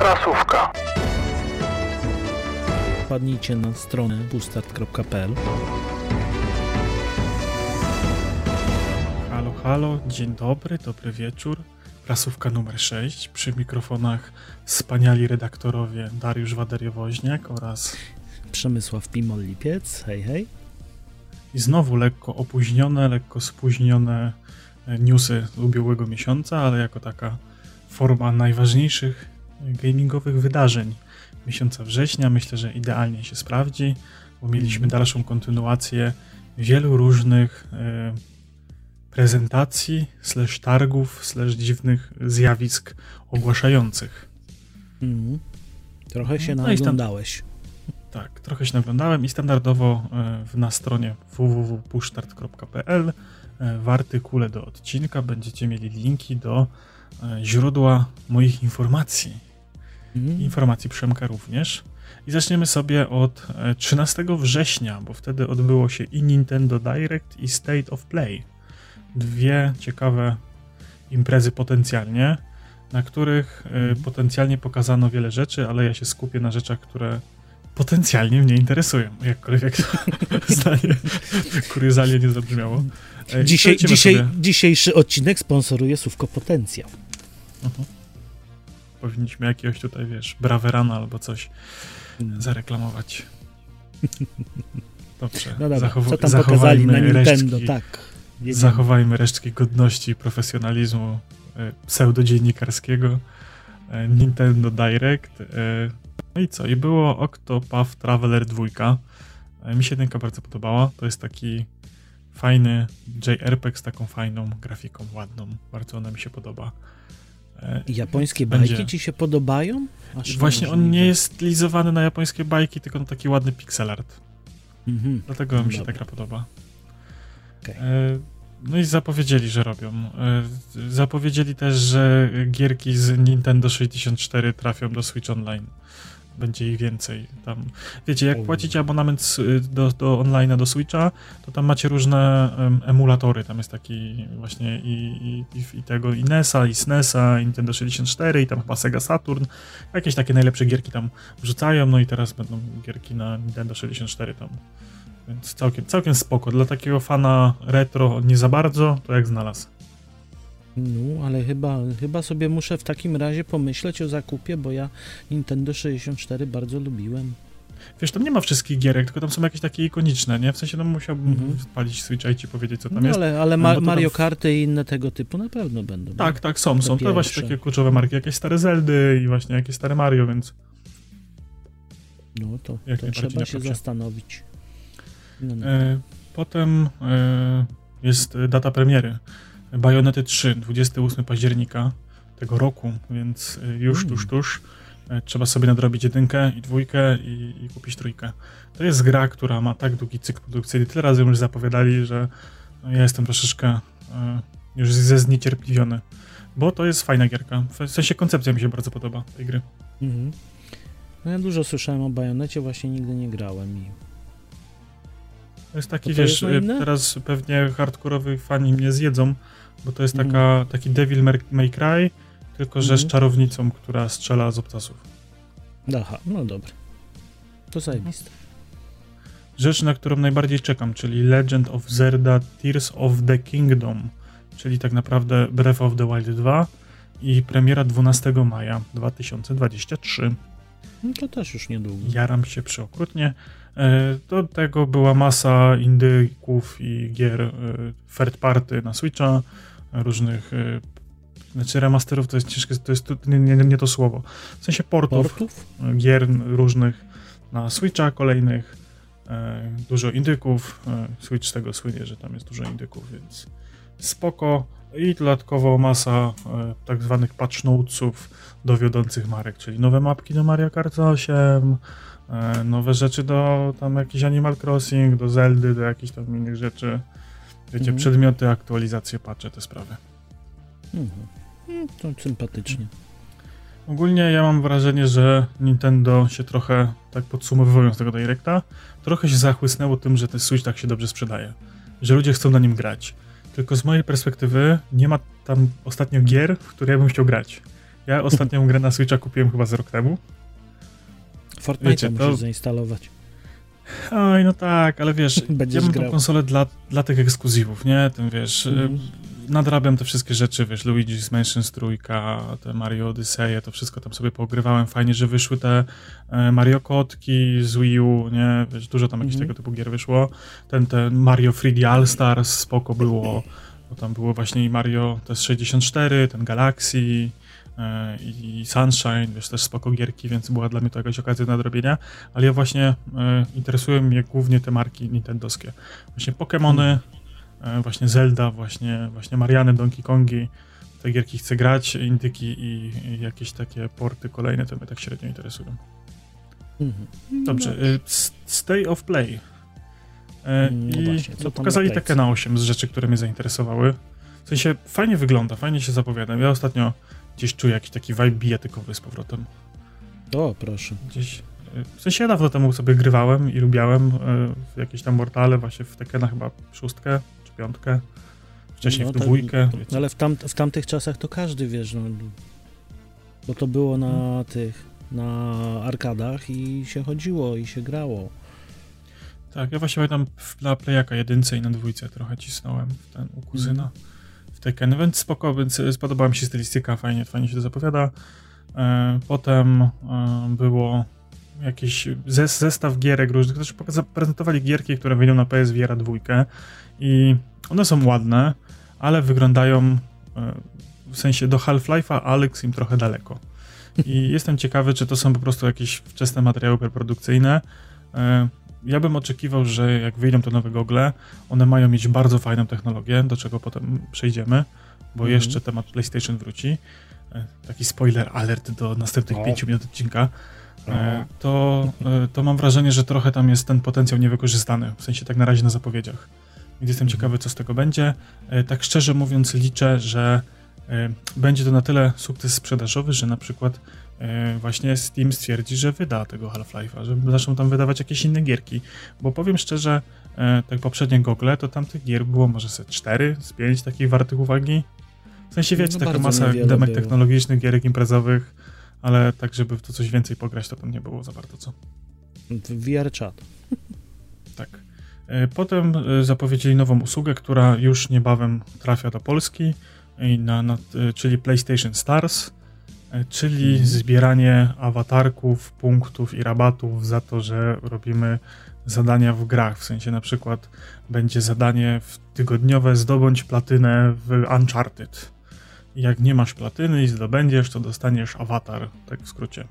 Prasówka. Wpadnijcie na stronę bustart.pl Halo, halo, dzień dobry, dobry wieczór. Prasówka numer 6. Przy mikrofonach wspaniali redaktorowie Dariusz Waderiowoźniak oraz Przemysław Pimol-Lipiec, hej hej. i znowu lekko opóźnione, lekko spóźnione e, newsy z ubiegłego miesiąca, ale jako taka forma najważniejszych gamingowych wydarzeń miesiąca września myślę, że idealnie się sprawdzi, bo mieliśmy dalszą kontynuację wielu różnych e, prezentacji, slash targów, slash dziwnych zjawisk ogłaszających. Mhm. Trochę się No naoglądałeś. Tak, trochę się naglądałem i standardowo e, w- na stronie www.pushstart.pl e, w artykule do odcinka będziecie mieli linki do źródła moich informacji. Mhm. Informacji Przemka również. I zaczniemy sobie od e, 13 września, bo wtedy odbyło się i Nintendo Direct i State of Play. Dwie ciekawe imprezy potencjalnie, na których e, Mhm. potencjalnie pokazano wiele rzeczy, ale ja się skupię na rzeczach, które potencjalnie mnie interesują. Jakkolwiek to zdanie kuriozalnie nie zabrzmiało. E, Dzisiaj, dzisiaj, sobie- dzisiejszy odcinek sponsoruje słówko potencjał. Mhm. Powinniśmy jakiegoś tutaj, wiesz, brawerana albo coś Mhm. zareklamować. Dobrze. No dobra, zachow- co tam pokazali na Nintendo, resztki, tak. jedziemy. Zachowajmy resztki godności i profesjonalizmu e, pseudodziennikarskiego. E, Nintendo Direct. e, No i co? I było Octopath Traveler 2. E, Mi się jedynka bardzo podobała. To jest taki fajny JRPG z taką fajną grafiką, ładną. Bardzo ona mi się podoba. Japońskie Będzie. bajki ci się podobają? Aż Właśnie on nie jest stylizowany na japońskie bajki, tylko na taki ładny pixel art. Mhm. Dlatego mi się Dobra. ta gra podoba. Okej. E, No i zapowiedzieli, że robią. E, Zapowiedzieli też, że gierki z Nintendo 64 trafią do Switch Online. Będzie ich więcej. Tam, wiecie, jak płacicie abonament s- do, do online'a do Switcha, to tam macie różne em, emulatory. Tam jest taki właśnie i, i, i, i tego i NES-a, i SNES-a, i Nintendo 64, i tam chyba Sega Saturn. Jakieś takie najlepsze gierki tam wrzucają, no i teraz będą gierki na Nintendo 64 tam. Więc całkiem, całkiem spoko. Dla takiego fana retro nie za bardzo, to jak znalazł. No, ale chyba, chyba sobie muszę w takim razie pomyśleć o zakupie, bo ja Nintendo 64 bardzo lubiłem. Wiesz, tam nie ma wszystkich gierek, tylko tam są jakieś takie ikoniczne, nie? W sensie, no musiałbym Mhm. wpalić Switcha i ci powiedzieć, co tam No, jest. ale, ale No, Ma- tam Mario Karty i inne tego typu na pewno będą. Tak, tak, są, To są. To właśnie pierwsze. takie kluczowe marki, jakieś stare Zeldy i właśnie jakieś stare Mario, więc No to, Jak to trzeba się zastanowić. No, no. e, potem e, jest data premiery. Bajonety 3, 28 października tego roku, więc e, już Mm. tuż, tuż. E, Trzeba sobie nadrobić jedynkę i dwójkę i, i kupić trójkę. To jest gra, która ma tak długi cykl produkcyjny. Tyle razy już zapowiadali, że no, ja jestem troszeczkę e, już ze zniecierpliwiony. Bo to jest fajna gierka. W sensie koncepcja mi się bardzo podoba tej gry. Mhm. No ja dużo słyszałem o Bajonecie, właśnie nigdy nie grałem i To jest taki, To to wiesz, jest teraz pewnie hardkorowi fani mnie zjedzą, bo to jest Mhm. taka, taki Devil May- Cry, tylko że z Mhm. czarownicą, która strzela z obcasów. Aha, no dobra. To zajebiste. Rzecz, na którą najbardziej czekam, czyli Legend of Zelda Tears of the Kingdom, czyli tak naprawdę Breath of the Wild 2 i premiera 12 maja 2023. No to też już niedługo. Jaram się przeokrutnie. E, Do tego była masa indyków i gier e, third party na Switcha, różnych, e, znaczy remasterów to jest ciężkie, to jest nie, nie, nie to słowo. W sensie portów, Portów? e, gier różnych na Switcha, kolejnych, e, dużo indyków. Switch z tego słynie, że tam jest dużo indyków, więc spoko. I dodatkowo masa tak zwanych patch notesów do wiodących marek, czyli nowe mapki do Mario Kart 8, e, nowe rzeczy do tam jakiś Animal Crossing, do Zeldy, do jakichś tam innych rzeczy. Wiecie, Mhm. przedmioty, aktualizacje, patche, te sprawy. Mhm. Mm, To sympatycznie. Ogólnie ja mam wrażenie, że Nintendo się trochę, tak podsumowując tego Directa, trochę się zachłysnęło tym, że ten Switch tak się dobrze sprzedaje. Że ludzie chcą na nim grać. Tylko z mojej perspektywy nie ma tam ostatnio gier, w które ja bym chciał grać. Ja ostatnią grę na Switcha kupiłem chyba z rok temu. Fortnite Wiecie, musisz to... zainstalować. Oj, no tak, ale wiesz, Będziesz ja mam tą konsolę dla, dla tych ekskluzywów, nie? Tym wiesz, mm. nadrabiam te wszystkie rzeczy, wiesz, Luigi's Mansion trójka, te Mario Odyssey, to wszystko tam sobie pogrywałem. Fajnie, że wyszły te e, Mario Kotki z Wii U, nie? Wiesz, dużo tam jakichś mm. tego typu gier wyszło. Ten, ten Mario 3D All Stars spoko było, bo tam było właśnie i Mario to jest 64, ten Galaxy, i Sunshine, wiesz, też spoko gierki, więc była dla mnie to jakaś okazja do nadrobienia, ale ja właśnie e, interesują mnie głównie te marki nintendowskie. Właśnie Pokémony, e, właśnie Zelda, właśnie, właśnie Mariany, Donkey Kongi, te gierki chcę grać, indyki i, i jakieś takie porty kolejne, to mnie tak średnio interesują. Mhm. Dobrze, no. Stay of Play. No I właśnie, pokazali takie na 8 z rzeczy, które mnie zainteresowały. W sensie fajnie wygląda, fajnie się zapowiadam. Ja ostatnio gdzieś czuję jakiś taki vibe bijatykowy z powrotem. O, proszę. Gdzieś, y, w sensie ja dawno temu sobie grywałem i lubiałem y, w jakieś tam Mortale, właśnie w Tekena chyba szóstkę czy piątkę, wcześniej no, w dwójkę. Tak, ale w, tam, w tamtych czasach to każdy, wiesz, no, bo to było na hmm. tych, na arkadach i się chodziło i się grało. Tak, ja właśnie tam na Playaka jedynce i na dwójce trochę cisnąłem w ten u kuzyna. Hmm w Tekken, więc spoko, więc spodobała mi się stylistyka, fajnie, fajnie się to zapowiada. E, potem e, było jakiś zestaw gierek różnych, też prezentowali gierki, które wyjdą na PSVR 2 i one są ładne, ale wyglądają e, w sensie do Half-Life'a Alex im trochę daleko. I jestem ciekawy, czy to są po prostu jakieś wczesne materiały preprodukcyjne, ja bym oczekiwał, że jak wyjdą te nowe gogle, one mają mieć bardzo fajną technologię, do czego potem przejdziemy, bo mm. jeszcze temat PlayStation wróci. E, taki spoiler alert do następnych o. 5 minut odcinka. E, to, e, to mam wrażenie, że trochę tam jest ten potencjał niewykorzystany, w sensie tak na razie na zapowiedziach. Więc jestem mhm. ciekawy, co z tego będzie. Tak szczerze mówiąc, liczę, że będzie to na tyle sukces sprzedażowy, że na przykład właśnie Steam stwierdzi, że wyda tego Half-Life'a, że zaczną tam wydawać jakieś inne gierki. Bo powiem szczerze, e, tak poprzednie Google, to tamtych gier było może ze 4 z 5 takich wartych uwagi. W sensie wiecie, no taka masa demek było. technologicznych, gierek imprezowych, ale tak, żeby w to coś więcej pograć, to tam nie było za bardzo co. VR chat. Tak. E, potem zapowiedzieli nową usługę, która już niebawem trafia do Polski, na, na, czyli PlayStation Stars. E, czyli zbieranie awatarków, punktów i rabatów za to, że robimy zadania w grach. W sensie na przykład będzie zadanie tygodniowe zdobądź platynę w Uncharted. Jak nie masz platyny i zdobędziesz, to dostaniesz awatar, tak w skrócie.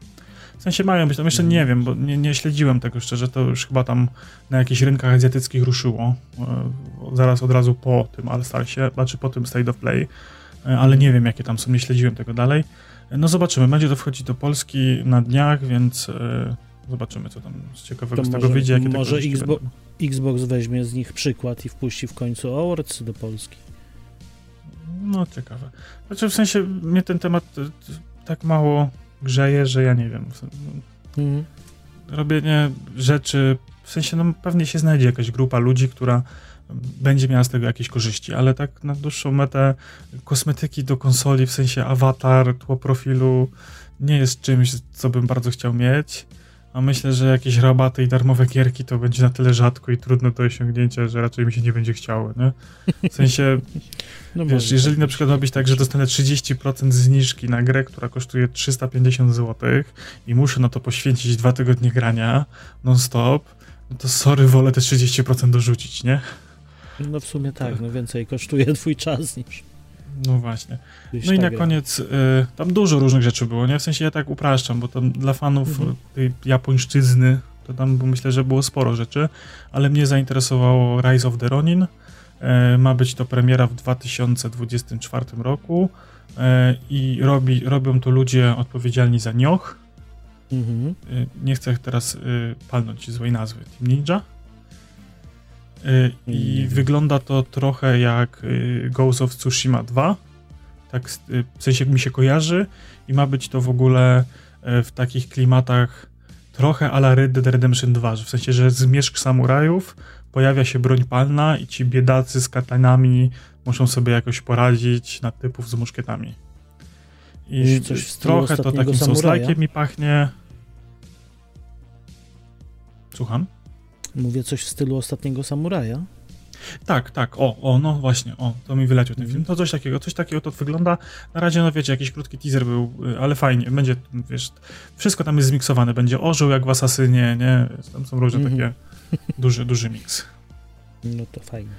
W sensie mają być, tam jeszcze nie wiem, bo nie, nie śledziłem tego szczerze, to już chyba tam na jakichś rynkach azjatyckich ruszyło, e, zaraz od razu po tym All Starsie, znaczy po tym State of Play, e, ale nie wiem jakie tam są, nie śledziłem tego dalej. No zobaczymy, będzie to wchodzić do Polski na dniach, więc e, zobaczymy, co tam z ciekawego to z tego może, wyjdzie. Jakie może Xbox, Xbox weźmie z nich przykład i wpuści w końcu Awards do Polski. No, ciekawe. Znaczy, w sensie mnie ten temat e, tak mało grzeje, że ja nie wiem. Mhm. Robienie rzeczy, w sensie, no pewnie się znajdzie jakaś grupa ludzi, która będzie miała z tego jakieś korzyści, ale tak na dłuższą metę kosmetyki do konsoli, w sensie awatar, tło profilu, nie jest czymś, co bym bardzo chciał mieć. A myślę, że jakieś rabaty i darmowe gierki to będzie na tyle rzadko i trudno do osiągnięcia, że raczej mi się nie będzie chciało, nie? W sensie, no wiesz, jeżeli na przykład ma być tak, że dostanę 30% zniżki na grę, która kosztuje 350 zł i muszę na to poświęcić dwa tygodnie grania non-stop, no to sorry, wolę te 30% dorzucić, nie? No w sumie tak, no więcej kosztuje twój czas niż... No właśnie. No i na koniec y, tam dużo różnych rzeczy było, nie? W sensie ja tak upraszczam, bo tam dla fanów mhm. tej japońszczyzny to tam myślę, że było sporo rzeczy, ale mnie zainteresowało Rise of the Ronin. Y, ma być to premiera w 2024 roku y, i robi, robią to ludzie odpowiedzialni za Nioh. Mhm. Y, nie chcę teraz palnąć złej nazwy. Team Ninja? Y, I wygląda to trochę jak y, Ghost of Tsushima 2. Tak y, w sensie mi się kojarzy i ma być to w ogóle w takich klimatach trochę ala Red Dead Redemption 2, że w sensie, że zmierzch samurajów pojawia się broń palna i ci biedacy z katanami muszą sobie jakoś poradzić na typów z muszkietami. I trochę to takim souls mi pachnie. Słucham? Mówię coś w stylu ostatniego samuraja. Tak, tak, o, o, no właśnie, o, to mi wyleciał ten mm. film. To coś takiego, coś takiego to wygląda. Na razie, no wiecie, jakiś krótki teaser był, y, ale fajnie, będzie, wiesz, wszystko tam jest zmiksowane, będzie orzeł jak w Asasynie, nie? Tam są różne mm. takie duży, duży miks. No to fajnie.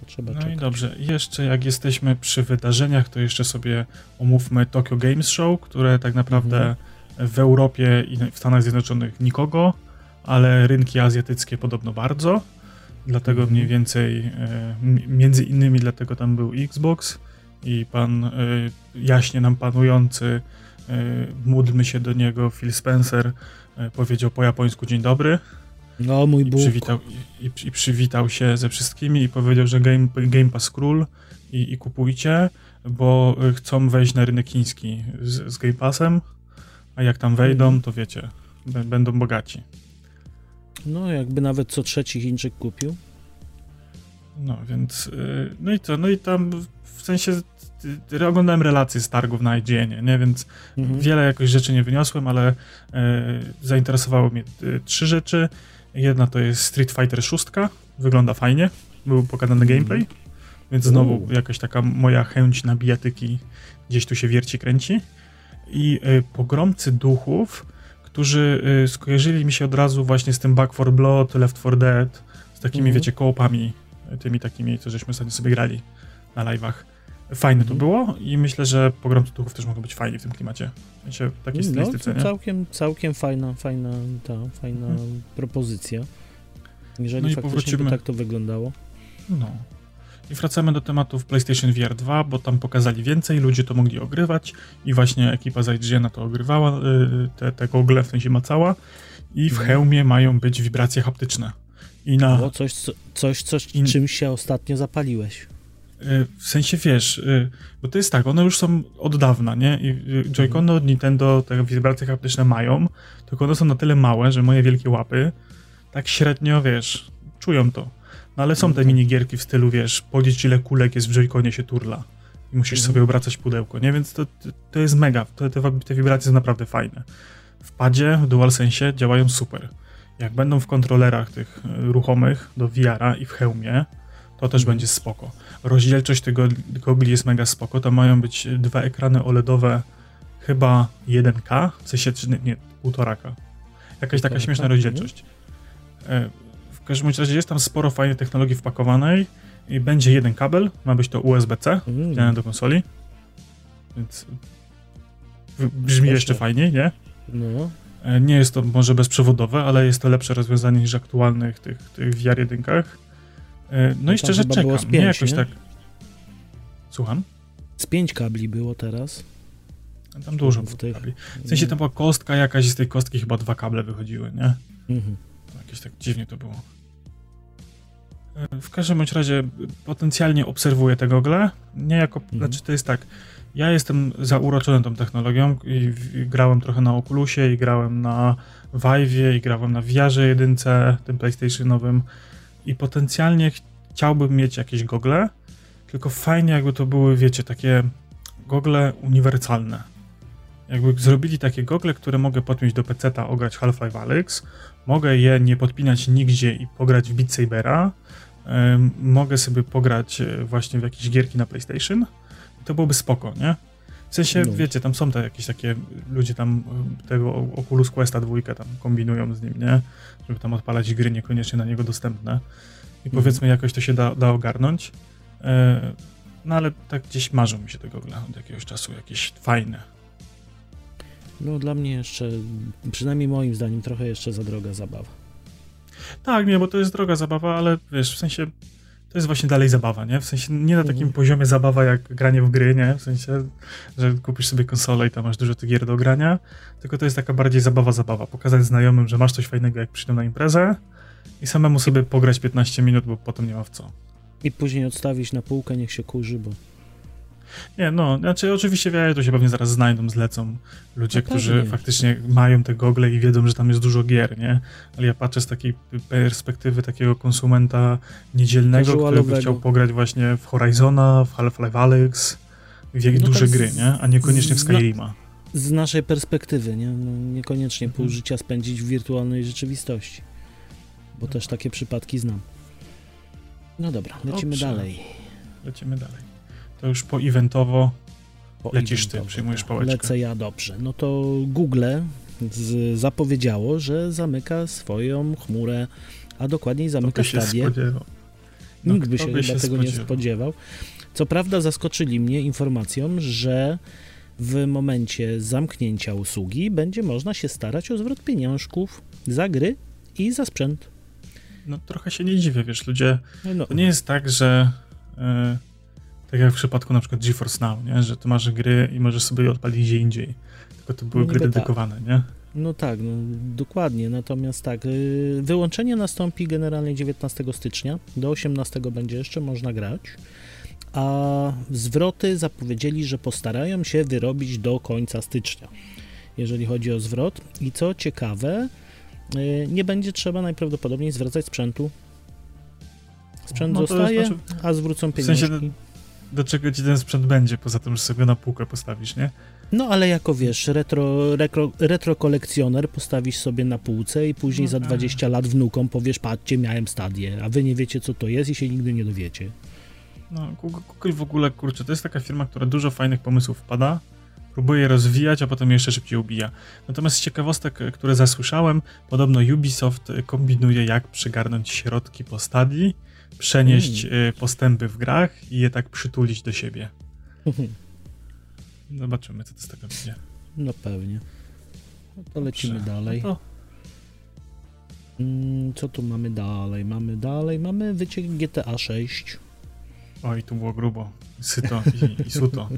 To trzeba no czekać. i dobrze, jeszcze jak jesteśmy przy wydarzeniach, to jeszcze sobie omówmy Tokyo Games Show, które tak naprawdę mm. w Europie i w Stanach Zjednoczonych nikogo, ale rynki azjatyckie podobno bardzo. Dlatego mhm. mniej więcej, e, między innymi dlatego tam był Xbox i pan e, jaśnie nam panujący, e, módlmy się do niego, Phil Spencer powiedział po japońsku dzień dobry. No, mój Bóg. I przywitał, i, i przywitał się ze wszystkimi i powiedział, że Game, game Pass Król i, i kupujcie, bo chcą wejść na rynek chiński z, z Game Passem, a jak tam wejdą, mhm. to wiecie, będą bogaci. No, jakby nawet co trzeci Chińczyk kupił. No, więc, y, no i co, no i tam w sensie oglądałem relacje z targów na IGN, nie, więc mhm. wiele jakoś rzeczy nie wyniosłem, ale e, zainteresowało mnie y, trzy rzeczy. Jedna to jest Street Fighter 6, wygląda fajnie, był pokazany mhm. gameplay, więc znowu U. jakaś taka moja chęć na bijatyki gdzieś tu się wierci, kręci. I e, pogromcy duchów którzy y, skojarzyli mi się od razu właśnie z tym Back 4 Blood, Left 4 Dead, z takimi, mm. wiecie, kołopami, tymi takimi, co żeśmy ostatnio sobie grali na live'ach. Fajne mm. to mhm. było i myślę, że pogromcy duchów też mogą być fajni w tym klimacie. W sensie takiej no, stylistyce, nie? Całkiem, całkiem fajna, fajna, ta, fajna mm. propozycja. Jeżeli no faktycznie tak to wyglądało. No. I wracamy do tematów PlayStation VR 2, bo tam pokazali więcej, ludzie to mogli ogrywać i właśnie ekipa z IGN to ogrywała, y, te, te gogle w sensie macała i w mhm. hełmie mają być wibracje haptyczne. I na... O, coś, coś, coś I... czymś się ostatnio zapaliłeś. Y, w sensie wiesz, y, bo to jest tak, one już są od dawna, nie? I Joy-Cony od Nintendo te wibracje haptyczne mają, tylko one są na tyle małe, że moje wielkie łapy tak średnio, wiesz, czują to. No ale są te mhm. minigierki w stylu, wiesz, policz ile kulek jest w joyconie się turla i musisz mhm. sobie obracać pudełko, nie? Więc to, to jest mega, te, te, wibracje są naprawdę fajne. W padzie, w DualSense działają super. Jak będą w kontrolerach tych e, ruchomych do VR-a i w hełmie, to też mhm. będzie spoko. Rozdzielczość tego gogli jest mega spoko, to mają być dwa ekrany OLEDowe, chyba 1K, w sensie, nie, nie 1,5K. Jakaś taka śmieszna rozdzielczość. W każdym razie jest tam sporo fajnej technologii wpakowanej i będzie jeden kabel, ma być to USB-C mm. do konsoli, więc brzmi jeszcze fajniej, nie? No. E, nie jest to może bezprzewodowe, ale jest to lepsze rozwiązanie niż aktualnych tych, tych VR jedynkach. E, no, no i szczerze czekam, nie jakoś nie? tak... Słucham? Z pięć kabli było teraz. Tam dużo w tych... kabli. W sensie tam była kostka jakaś z tej kostki chyba dwa kable wychodziły, nie? Mhm. Jakieś tak dziwnie to było. W każdym bądź razie potencjalnie obserwuję te gogle. Nie jako, mhm. znaczy to jest tak, ja jestem zauroczony tą technologią i, i grałem trochę na Oculusie i grałem na Vive'ie i grałem na VR-ze jedynce, tym PlayStationowym i potencjalnie chciałbym mieć jakieś gogle, tylko fajnie jakby to były, wiecie, takie gogle uniwersalne. Jakby zrobili takie gogle, które mogę podpiąć do PC-a, ograć Half-Life Alyx, mogę je nie podpinać nigdzie i pograć w Beat Sabera, mogę sobie pograć e, właśnie w jakieś gierki na PlayStation, to byłoby spoko, nie? W sensie, no. wiecie, tam są te jakieś takie, ludzie tam e, tego Oculus Questa dwójkę tam kombinują z nim, nie? Żeby tam odpalać gry niekoniecznie na niego dostępne. I mhm. powiedzmy, jakoś to się da, da ogarnąć. E, no ale tak gdzieś marzą mi się tego od jakiegoś czasu, jakieś fajne. No dla mnie jeszcze, przynajmniej moim zdaniem, trochę jeszcze za droga zabawa. Tak, nie, bo to jest droga zabawa, ale wiesz, w sensie to jest właśnie dalej zabawa, nie? W sensie nie na takim mhm. poziomie zabawa jak granie w gry, nie? W sensie, że kupisz sobie konsolę i tam masz dużo tych gier do grania, tylko to jest taka bardziej zabawa, zabawa. Pokazać znajomym, że masz coś fajnego, jak przyjdą na imprezę i samemu sobie pograć 15 minut, bo potem nie ma w co. I później odstawić na półkę, niech się kurzy, bo nie, no, znaczy oczywiście wie, to się pewnie zaraz znajdą, zlecą ludzie, no którzy faktycznie mają te gogle i wiedzą, że tam jest dużo gier, nie? Ale ja patrzę z takiej perspektywy takiego konsumenta niedzielnego, który by chciał pograć właśnie w Horizona, w Half-Life Alyx, w no duże tak gry, nie? A niekoniecznie w Skyrima. Z naszej perspektywy, nie? No, niekoniecznie pół mhm. życia spędzić w wirtualnej rzeczywistości. Bo też takie przypadki znam. No dobra, lecimy Dobrze. dalej. Lecimy dalej. To już po eventowo po lecisz ty, przyjmujesz tak. pałeczkę. Lecę ja, dobrze. No to Google z, zapowiedziało, że zamyka swoją chmurę, a dokładniej zamyka stadię. No, Nikt by się by się tego spodziewał. nie spodziewał. Co prawda zaskoczyli mnie informacją, że w momencie zamknięcia usługi będzie można się starać o zwrot pieniążków za gry i za sprzęt. No trochę się nie dziwię, wiesz, ludzie, no. to nie jest tak, że yy, tak jak w przypadku na przykład GeForce Now, nie? że ty masz gry i możesz sobie je odpalić gdzie indziej, tylko to były no gry dedykowane, tak. nie? No tak, no, dokładnie. Natomiast tak, yy, wyłączenie nastąpi generalnie 19 stycznia. Do 18 będzie jeszcze można grać. A zwroty zapowiedzieli, że postarają się wyrobić do końca stycznia, jeżeli chodzi o zwrot. I co ciekawe, yy, nie będzie trzeba najprawdopodobniej zwracać sprzętu. Sprzęt no zostaje, znaczy, a zwrócą pieniądze. W sensie, do czego ci ten sprzęt będzie, poza tym, że sobie na półkę postawisz, nie? No ale jako wiesz, retro, retro, retro kolekcjoner postawisz sobie na półce i później no, za 20 lat wnukom powiesz, patrzcie, miałem stadię, a wy nie wiecie co to jest i się nigdy nie dowiecie. No, Google w ogóle, kurczę, to jest taka firma, która dużo fajnych pomysłów wpada, próbuje je rozwijać, a potem jeszcze szybciej ubija. Natomiast z ciekawostek, które zasłyszałem, podobno Ubisoft kombinuje, jak przygarnąć środki po stadii, przenieść hmm. postępy w grach i je tak przytulić do siebie. Zobaczymy, co to z tego będzie. No pewnie. No to lecimy Dobrze. dalej. No to... Mm, co tu mamy dalej? Mamy dalej, mamy wyciek GTA 6. Oj, tu było grubo. Syto i, i suto.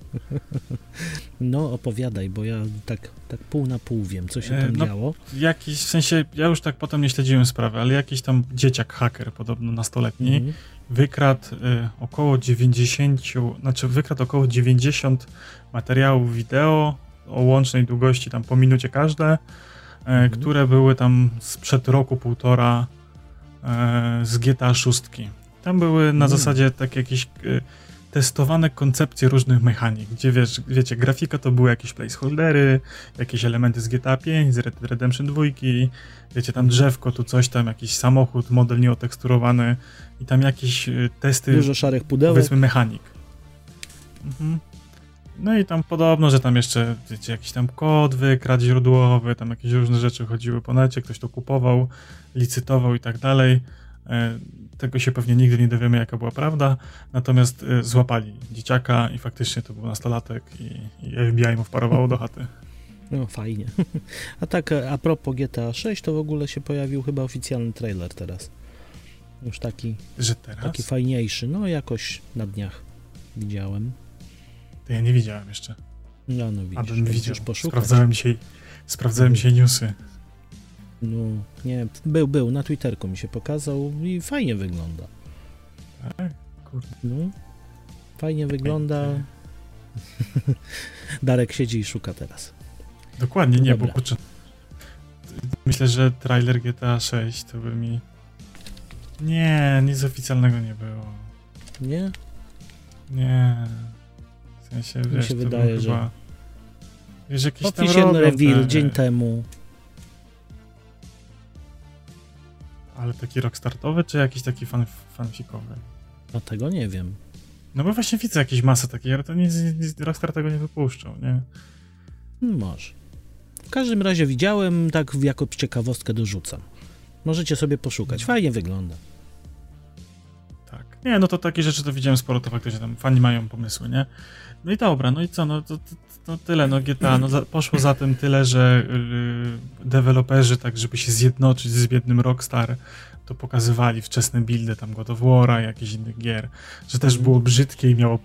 No, opowiadaj, bo ja tak, tak pół na pół wiem, co się tam e, no, działo. Jakiś, w sensie, ja już tak potem nie śledziłem sprawy, ale jakiś tam dzieciak haker, podobno nastoletni, mm wykradł y, około 90, znaczy wykradł około 90 materiałów wideo o łącznej długości tam po minucie każde, mm -hmm. które były tam sprzed roku, półtora y, z GTA 6. Tam były na mm. zasadzie tak jakieś y, testowane koncepcje różnych mechanik, gdzie wiesz, wiecie, grafika to były jakieś placeholdery, jakieś elementy z GTA 5, z Red Dead Redemption 2, wiecie, tam drzewko, tu coś tam, jakiś samochód, model nieoteksturowany i tam jakieś y, testy, Dużo szarych pudełek. powiedzmy mechanik. Mhm. No i tam podobno, że tam jeszcze, wiecie, jakiś tam kod wykradł źródłowy, tam jakieś różne rzeczy chodziły po necie, ktoś to kupował, licytował i tak dalej. Tego się pewnie nigdy nie dowiemy, jaka była prawda. Natomiast y, złapali dzieciaka i faktycznie to był nastolatek i, i FBI mu wparowało do chaty. No fajnie. A tak e, a propos GTA 6, to w ogóle się pojawił chyba oficjalny trailer teraz. Już taki, Że teraz? taki fajniejszy. No jakoś na dniach widziałem. To ja nie widziałem jeszcze. No, no widzisz. Abym widział. Sprawdzałem dzisiaj, sprawdzałem dzisiaj newsy. No, nie, był, był, na Twitterku mi się pokazał i fajnie wygląda. Tak? Kurde. No, fajnie wygląda. Darek siedzi i szuka teraz. Dokładnie, nie, Dobra. bo kurczę, myślę, że trailer GTA 6 to by mi... Nie, nic oficjalnego nie było. Nie? Nie. W sensie, wiesz, mi się wydaje, że... Chyba... Wiesz, jakiś Oficjalny reveal dzień temu. Ale taki rockstartowy, czy jakiś taki fan, fanfikowy? A tego nie wiem. No bo właśnie widzę jakieś masy takiej, ale to nic, nic Rockstar tego nie wypuszczał, nie? Może. W każdym razie widziałem, tak jako ciekawostkę dorzucam. Możecie sobie poszukać. Fajnie wygląda. Nie, no to takie rzeczy to widziałem sporo, to faktycznie tam fani mają pomysły, nie? No i dobra, no i co, no to, to, to tyle, no GTA, no za, poszło za tym tyle, że yy, deweloperzy, tak żeby się zjednoczyć z biednym Rockstar, to pokazywali wczesne buildy tam God of War'a, jakichś innych gier, że też było brzydkie i miało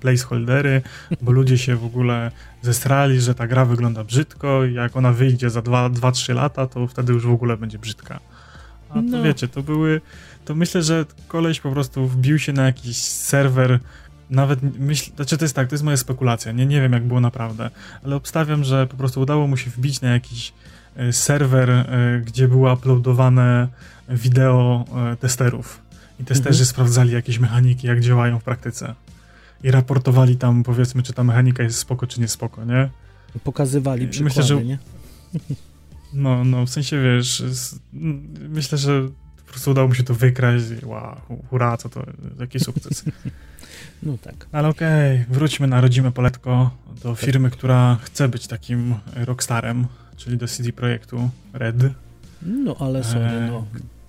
placeholdery, bo ludzie się w ogóle zesrali, że ta gra wygląda brzydko i jak ona wyjdzie za 2-3 lata, to wtedy już w ogóle będzie brzydka. A to no. wiecie, to były, to myślę, że koleś po prostu wbił się na jakiś serwer nawet myśl, znaczy to jest tak, to jest moja spekulacja, nie, nie wiem jak było naprawdę, ale obstawiam, że po prostu udało mu się wbić na jakiś e, serwer, e, gdzie było uploadowane wideo e, testerów i testerzy mhm. sprawdzali jakieś mechaniki, jak działają w praktyce. i raportowali tam, powiedzmy, czy ta mechanika jest spoko, czy nie spoko, nie? Pokazywali przykłady, myślę, że, nie? No, no, w sensie, wiesz, myślę, że po prostu udało mu się to wykraść i wow, hurra, co to, jaki sukces. No tak. Ale okej, okay, wróćmy na rodzime poletko do tak. firmy, która chce być takim rockstarem, czyli do CD Projektu Red. No, ale sorry, e, no.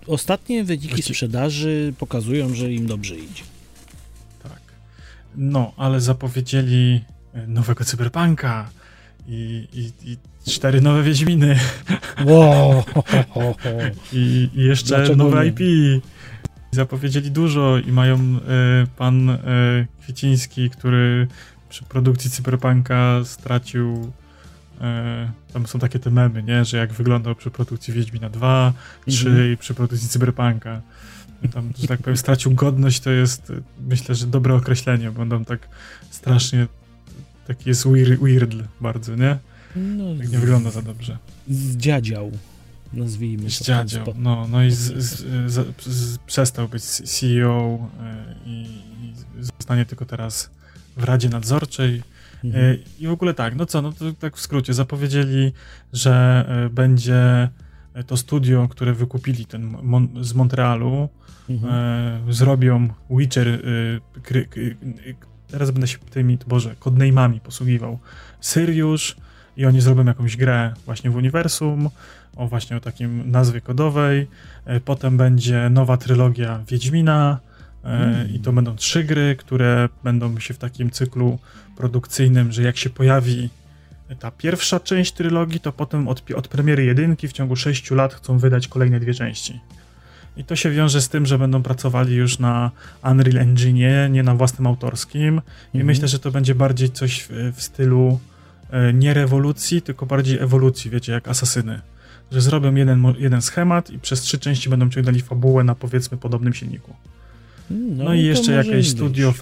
Ostatnie wyniki sprzedaży pokazują, że im dobrze idzie. Tak. No, ale zapowiedzieli nowego cyberpunka i, i, i cztery nowe Wiedźminy. Wow. I, I, jeszcze Dlaczego nowe nie? IP. Zapowiedzieli dużo i mają e, pan e, Kwieciński, który przy produkcji Cyberpunka stracił e, tam są takie te memy, nie? Że jak wyglądał przy produkcji Wiedźmina 2, 3 mhm. i przy produkcji Cyberpunka. Tam, że tak powiem, stracił godność, to jest myślę, że dobre określenie, bo on tak strasznie taki jest weird, weird bardzo, nie? No, tak nie z, wygląda za dobrze. Zdziadział, nazwijmy to. Zdziadział, no, no i z, z, z, przestał być CEO e, i, i zostanie tylko teraz w Radzie Nadzorczej. Mhm. E, I w ogóle tak, no co, no to tak w skrócie, zapowiedzieli, że e, będzie to studio, które wykupili ten Mon z Montrealu, mhm. e, zrobią Witcher, kry, kry, teraz będę się tymi, Boże, codename'ami posługiwał, Syriusz, i oni zrobią jakąś grę właśnie w uniwersum, o właśnie o takim nazwie kodowej. E, potem będzie nowa trylogia Wiedźmina mm. i to będą trzy gry, które będą się w takim cyklu produkcyjnym, że jak się pojawi ta pierwsza część trylogii, to potem od, od premiery jedynki w ciągu sześciu lat chcą wydać kolejne dwie części. I to się wiąże z tym, że będą pracowali już na Unreal Engine, nie na własnym autorskim. I mm -hmm. myślę, że to będzie bardziej coś w, w stylu E, nie rewolucji, tylko bardziej ewolucji, wiecie, jak asasyny. Że zrobią jeden, jeden schemat i przez trzy części będą ciągnęli fabułę na powiedzmy podobnym silniku. No, no i jeszcze jakieś studio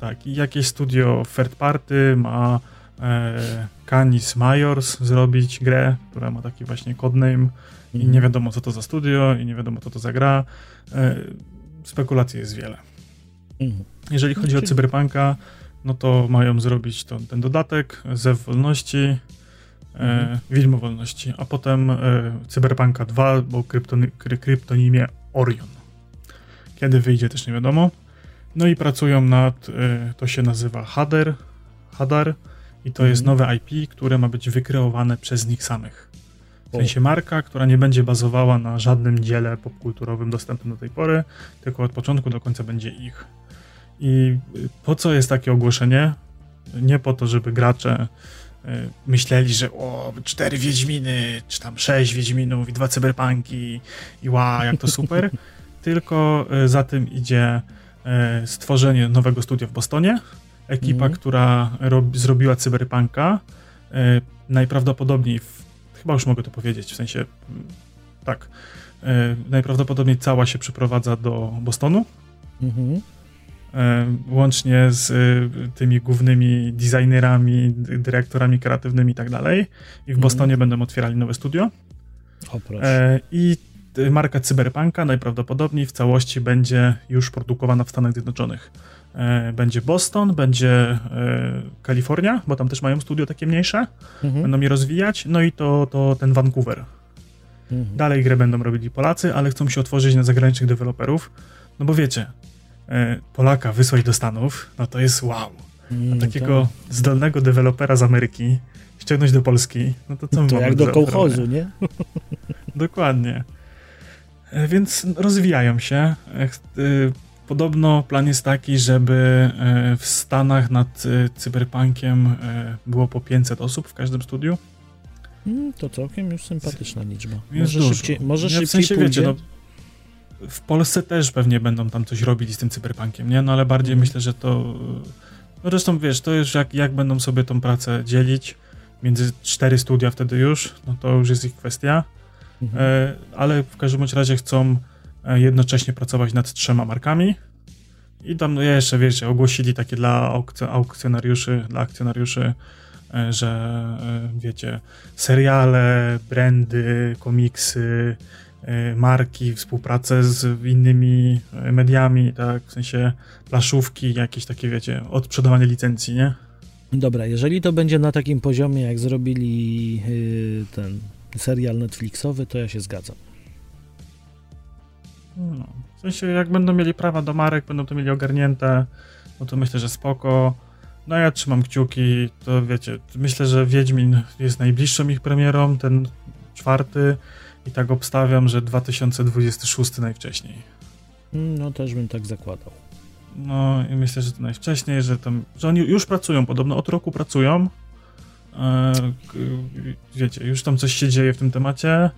tak, i jakieś studio third party ma e, Canis Majors zrobić grę, która ma taki właśnie codename mm. i nie mhm. wiadomo co to za studio i nie wiadomo co to za gra. E, spekulacji jest wiele. Mm. Jeżeli chodzi o Cyberpunka, to mają zrobić to, ten dodatek, Zew Wolności, e, mhm. e, Widmo Wolności, a potem e, Cyberpunka 2, bo kryptony, kry, kryptonimie Orion. Kiedy wyjdzie też nie wiadomo. No i pracują nad, e, to się nazywa Hadar, Hadar i to mhm. jest nowe IP, które ma być wykreowane przez nich samych. W sensie marka, która nie będzie bazowała na żadnym dziele popkulturowym dostępnym do tej pory, tylko od początku do końca będzie ich. I po co jest takie ogłoszenie? Nie po to, żeby gracze y, myśleli, że o, cztery Wiedźminy, czy tam sześć Wiedźminów i dwa cyberpunki i ła, jak to super, tylko y, za tym idzie y, stworzenie nowego studia w Bostonie. Ekipa, mm. która rob, zrobiła cyberpunka, najprawdopodobniej, w, chyba już mogę to powiedzieć, w sensie tak, najprawdopodobniej cała się przeprowadza do Bostonu. Mm -hmm. E, łącznie z e, tymi głównymi designerami, dyrektorami kreatywnymi i tak dalej. I w mhm. Bostonie mm. będą otwierali nowe studio. O, proszę. I marka Cyberpunka najprawdopodobniej w całości będzie już produkowana w Stanach Zjednoczonych. E, będzie Boston, będzie Kalifornia, bo tam też mają studio takie mniejsze, mhm. będą je rozwijać, no i to, to ten Vancouver. Mhm. Dalej grę będą robili Polacy, ale chcą się otworzyć na zagranicznych deweloperów, no bo wiecie, E, Polaka wysłać do Stanów, no to jest wow. A takiego to... zdolnego dewelopera z Ameryki ściągnąć do Polski, no to co my To jak do kołchozu, nie? Dokładnie. E, więc rozwijają się. E, podobno plan jest taki, żeby w Stanach nad cyberpunkiem było po 500 osób w każdym studiu. Mm, to całkiem już sympatyczna liczba. Może szybciej, może szybciej w sensie, pójdzie. Wiecie, no, w Polsce też pewnie będą tam coś robili z tym cyberpunkiem, nie? No ale bardziej mm. myślę, że to... No zresztą wiesz, to już jak, jak będą sobie tą pracę dzielić między cztery studia wtedy już, no to już jest ich kwestia. Mhm. E, ale w każdym razie chcą e, jednocześnie pracować nad trzema markami. I tam no, jeszcze, wiecie, ogłosili takie dla aukcjonariuszy, dla akcjonariuszy, e, że wiecie, seriale, brandy, komiksy, e, marki, współpracę z innymi e, mediami, tak, w sensie plaszówki, jakieś takie, wiecie, odprzedawanie licencji, nie? Dobra, jeżeli to będzie na takim poziomie, jak zrobili yy, ten serial Netflixowy, to ja się zgadzam. No, w sensie, jak będą mieli prawa do marek, będą to mieli ogarnięte, no to myślę, że spoko. No ja trzymam kciuki, to wiecie, myślę, że Wiedźmin jest najbliższą ich premierą, ten czwarty i tak obstawiam, że 2026 najwcześniej. No też bym tak zakładał. No i myślę, że to najwcześniej, że tam, że oni już pracują, podobno od roku pracują. E, wiecie, już tam coś się dzieje w tym temacie.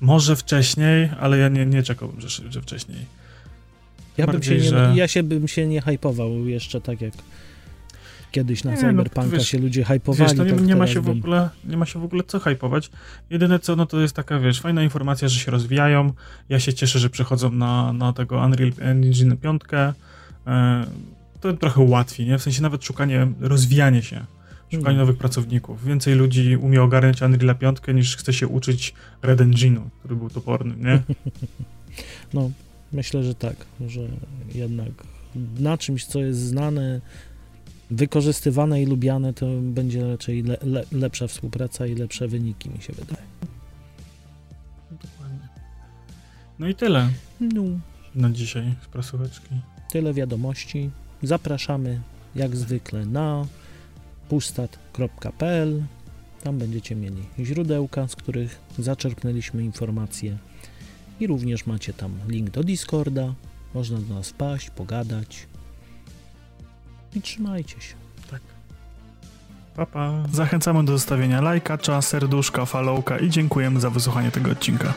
Może wcześniej, ale ja nie, nie czekałbym, że, że wcześniej. Ja, Bardziej, bym się nie, że... ja się bym się nie hypował jeszcze tak jak kiedyś na nie, no, Cyberpunka no, wiesz, się ludzie hypowali. Wiesz, to nie, tak nie ma się w ogóle, nie ma się w ogóle co hypować. Jedyne co, no to jest taka, wiesz, fajna informacja, że się rozwijają. Ja się cieszę, że przechodzą na, na tego Unreal Engine 5. E, to trochę łatwiej, nie? W sensie nawet szukanie, rozwijanie się. Szukanie hmm. nowych pracowników. Więcej ludzi umie ogarniać Unreal 5 niż chce się uczyć Red Engine'u, który był toporny, nie? No, myślę, że tak, że jednak na czymś, co jest znane, wykorzystywane i lubiane, to będzie raczej le, le, lepsza współpraca i lepsze wyniki, mi się wydaje. Dokładnie. No i tyle. No. Na dzisiaj z prasóweczki. Tyle wiadomości. Zapraszamy jak zwykle na pustat.pl. Tam będziecie mieli źródełka, z których zaczerpnęliśmy informacje. I również macie tam link do Discorda. Można do nas wpaść, pogadać, i trzymajcie się. Tak. Papa. Zachęcamy do zostawienia lajka, serduszka, followka i dziękujemy za wysłuchanie tego odcinka.